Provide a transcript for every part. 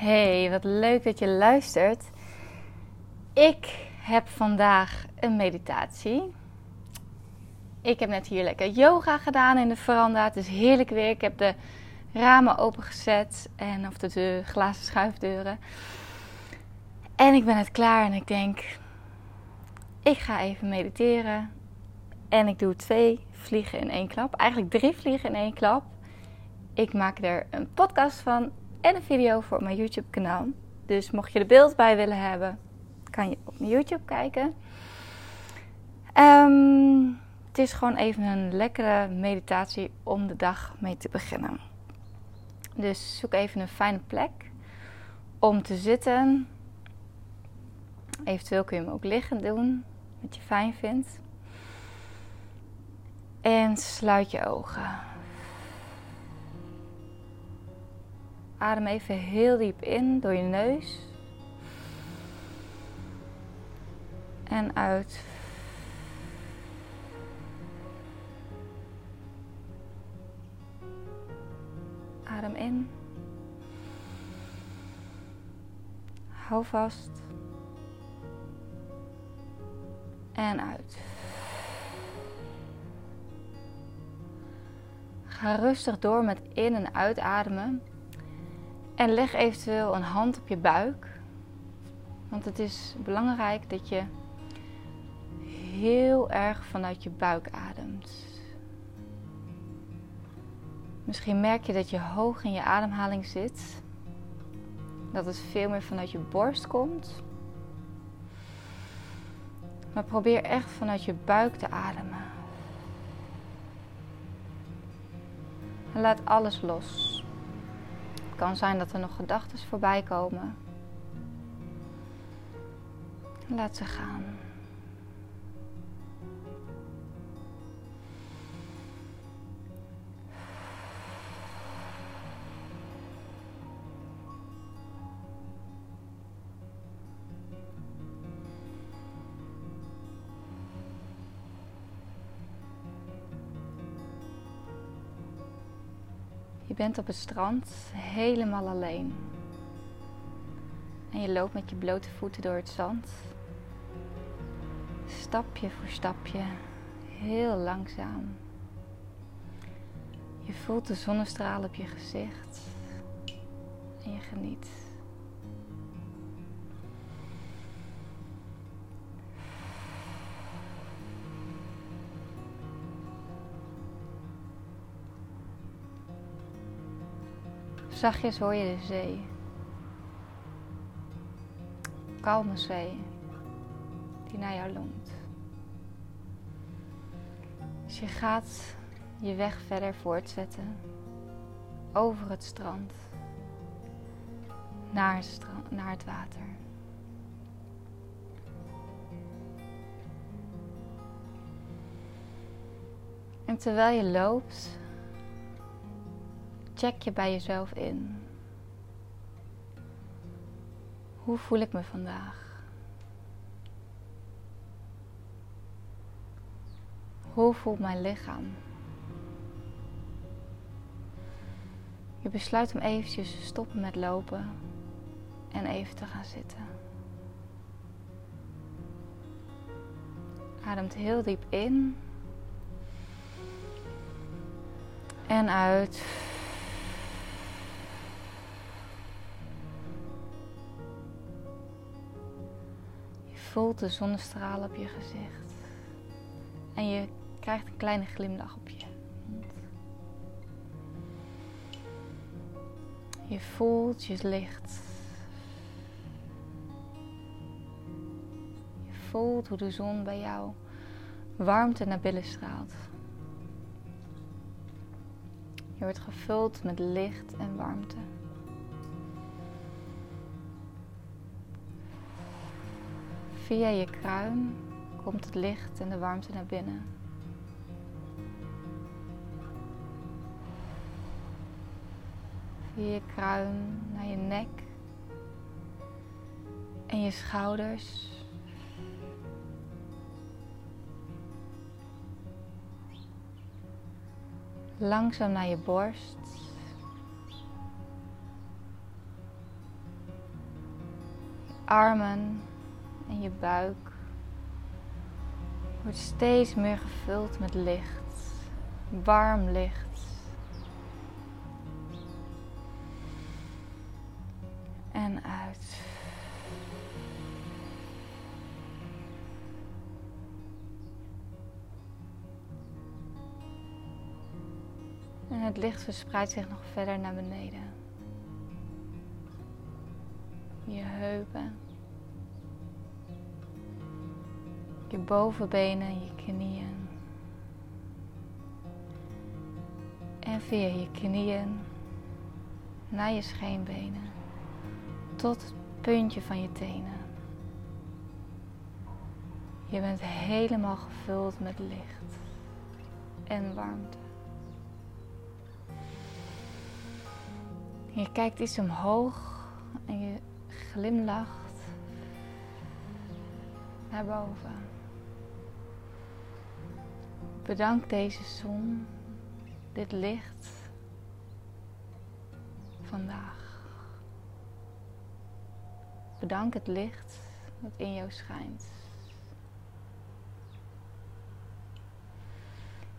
Hey, wat leuk dat je luistert. Ik heb vandaag een meditatie. Ik heb net hier lekker yoga gedaan in de veranda. Het is heerlijk weer. Ik heb de ramen opengezet en of de glazen schuifdeuren. En ik ben het klaar en ik denk, ik ga even mediteren. En ik doe twee vliegen in één klap. Eigenlijk drie vliegen in één klap. Ik maak er een podcast van en een video voor mijn YouTube kanaal. Dus mocht je er beeld bij willen hebben, kan je op mijn YouTube kijken. Ehm, het is gewoon even een lekkere meditatie om de dag mee te beginnen. Dus zoek even een fijne plek om te zitten. Eventueel kun je hem ook liggend doen, wat je fijn vindt. En sluit je ogen. Adem even heel diep in door je neus. En uit. Adem in. Hou vast. En uit. Ga rustig door met in- en uitademen. En leg eventueel een hand op je buik. Want het is belangrijk dat je heel erg vanuit je buik ademt. Misschien merk je dat je hoog in je ademhaling zit. Dat het veel meer vanuit je borst komt. Maar probeer echt vanuit je buik te ademen. En laat alles los. Kan zijn dat er nog gedachten voorbij komen. Laat ze gaan. Bent op het strand helemaal alleen. En je loopt met je blote voeten door het zand. Stapje voor stapje, heel langzaam. Je voelt de zonnestraal op je gezicht en je geniet. Zachtjes hoor je de zee. Kalme zee die naar jou longt. Dus je gaat je weg verder voortzetten over het strand naar het, strand, naar het water. En terwijl je loopt, check je bij jezelf in. Hoe voel ik me vandaag? Hoe voelt mijn lichaam? Je besluit om eventjes te stoppen met lopen en even te gaan zitten. Ademt heel diep in en uit. Voelt de zonnestraal op je gezicht. En je krijgt een kleine glimlach op je mond. Je voelt je licht. Je voelt hoe de zon bij jou warmte naar binnen straalt. Je wordt gevuld met licht en warmte. Via je kruin komt het licht en de warmte naar binnen. Via je kruin naar je nek en je schouders. Langzaam naar je borst. armen en je buik wordt steeds meer gevuld met licht, warm licht. En uit. En het licht verspreidt zich nog verder naar beneden. Je heupen. Je bovenbenen, je knieën. En via je knieën naar je scheenbenen tot het puntje van je tenen. Je bent helemaal gevuld met licht en warmte. Je kijkt iets omhoog en je glimlacht naar boven. Bedank deze zon, dit licht vandaag. Bedank het licht dat in jou schijnt.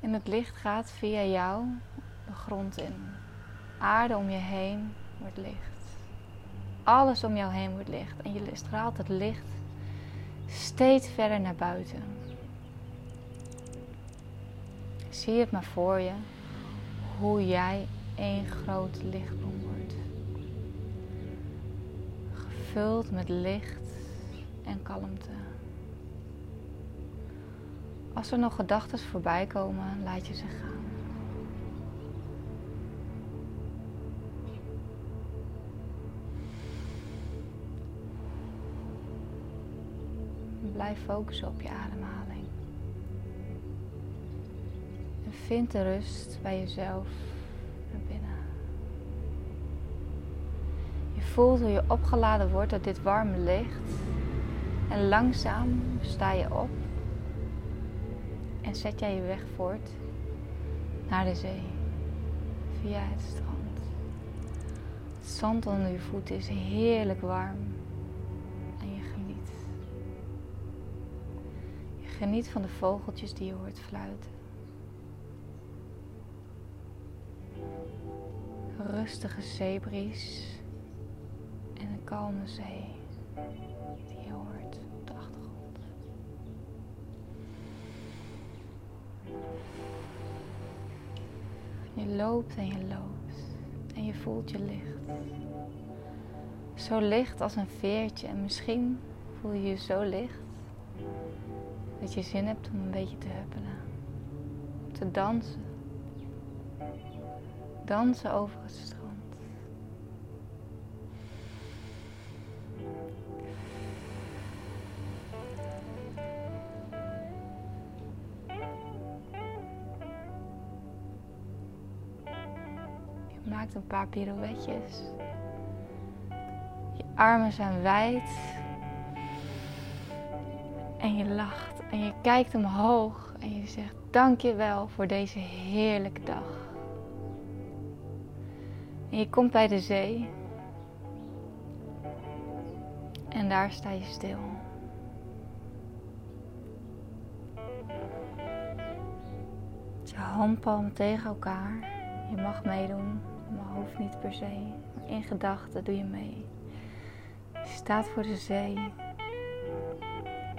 En het licht gaat via jou de grond in. Aarde om je heen wordt licht. Alles om jou heen wordt licht. En je straalt het licht steeds verder naar buiten. Zie het maar voor je hoe jij één groot lichtbom wordt. Gevuld met licht en kalmte. Als er nog gedachten voorbij komen, laat je ze gaan. Blijf focussen op je ademhaling. En vind de rust bij jezelf naar binnen. Je voelt hoe je opgeladen wordt door dit warme licht. En langzaam sta je op. En zet jij je weg voort naar de zee. Via het strand. Het zand onder je voeten is heerlijk warm. Geniet van de vogeltjes die je hoort fluiten. Rustige zeebries en een kalme zee die je hoort op de achtergrond. Je loopt en je loopt en je voelt je licht. Zo licht als een veertje en misschien voel je je zo licht dat je zin hebt om een beetje te huppelen. Te dansen. Dansen over het strand. Je maakt een paar pirouetjes. Je armen zijn wijd. En je lacht. En je kijkt omhoog en je zegt dank je wel voor deze heerlijke dag. En je komt bij de zee. En daar sta je stil. Je handpalmen tegen elkaar. Je mag meedoen, maar hoeft niet per se. Maar in gedachten doe je mee. Je staat voor de zee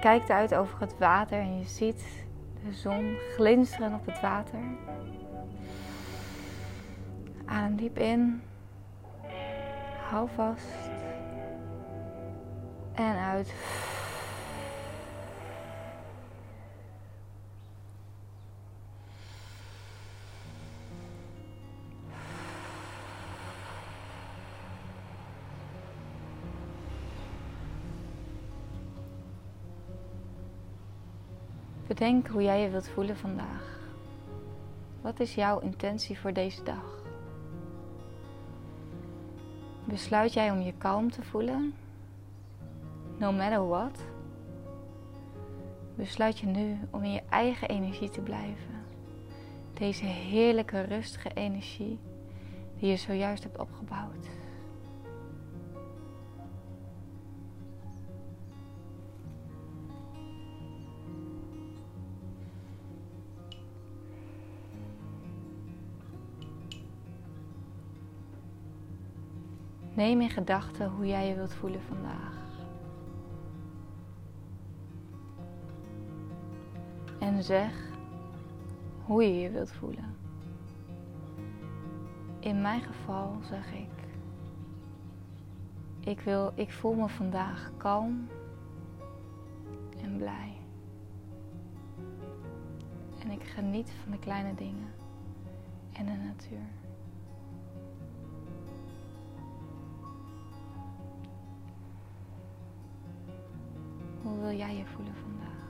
kijkt uit over het water en je ziet de zon glinsteren op het water. Adem diep in. Hou vast. En uit. Bedenk hoe jij je wilt voelen vandaag. Wat is jouw intentie voor deze dag? Besluit jij om je kalm te voelen? No matter what? Besluit je nu om in je eigen energie te blijven? Deze heerlijke, rustige energie die je zojuist hebt opgebouwd. Neem in gedachten hoe jij je wilt voelen vandaag. En zeg hoe je je wilt voelen. In mijn geval zeg ik: ik, wil, ik voel me vandaag kalm en blij. En ik geniet van de kleine dingen en de natuur. Wil jij je voelen vandaag?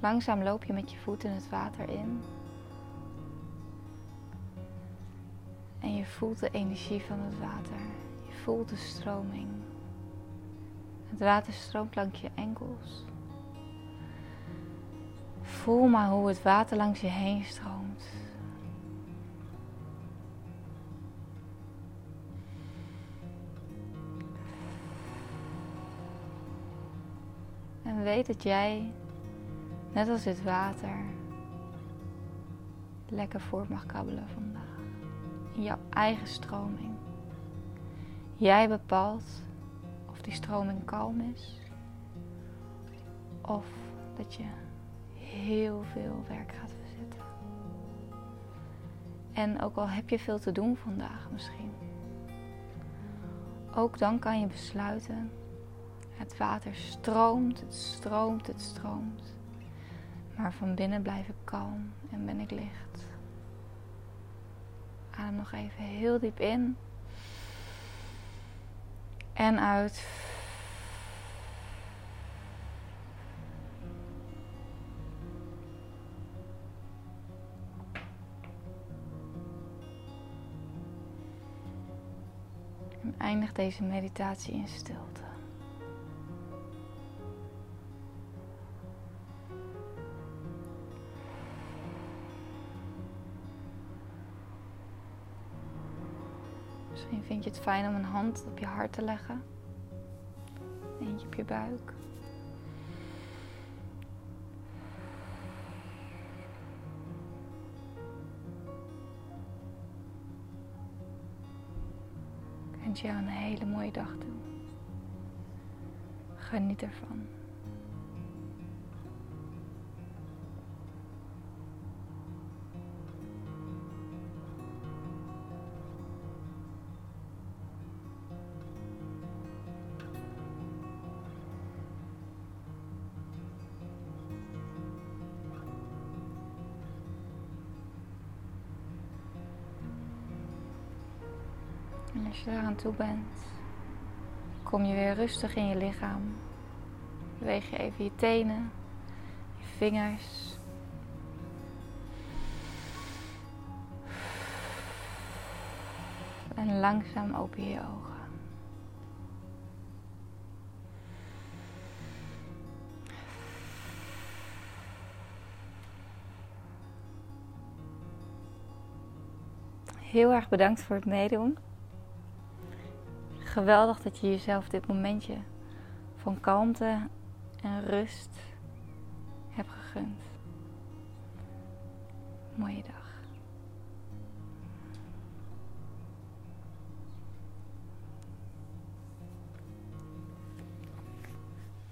Langzaam loop je met je voeten het water in. En je voelt de energie van het water. Je voelt de stroming. Het water stroomt langs je enkels. Voel maar hoe het water langs je heen stroomt. Weet dat jij, net als dit water, lekker voort mag kabbelen vandaag. In jouw eigen stroming. Jij bepaalt of die stroming kalm is. Of dat je heel veel werk gaat verzetten. En ook al heb je veel te doen vandaag misschien. Ook dan kan je besluiten het water stroomt, het stroomt, het stroomt. Maar van binnen blijf ik kalm en ben ik licht. Adem nog even heel diep in. En uit. En eindig deze meditatie in stilte. Misschien vind je het fijn om een hand op je hart te leggen. Eentje op je buik. Ik wens jou een hele mooie dag toe. Geniet ervan. En als je daar aan toe bent, kom je weer rustig in je lichaam. Beweeg je even je tenen, je vingers. En langzaam open je je ogen. Heel erg bedankt voor het meedoen. Geweldig dat je jezelf dit momentje van kalmte en rust hebt gegund. Mooie dag.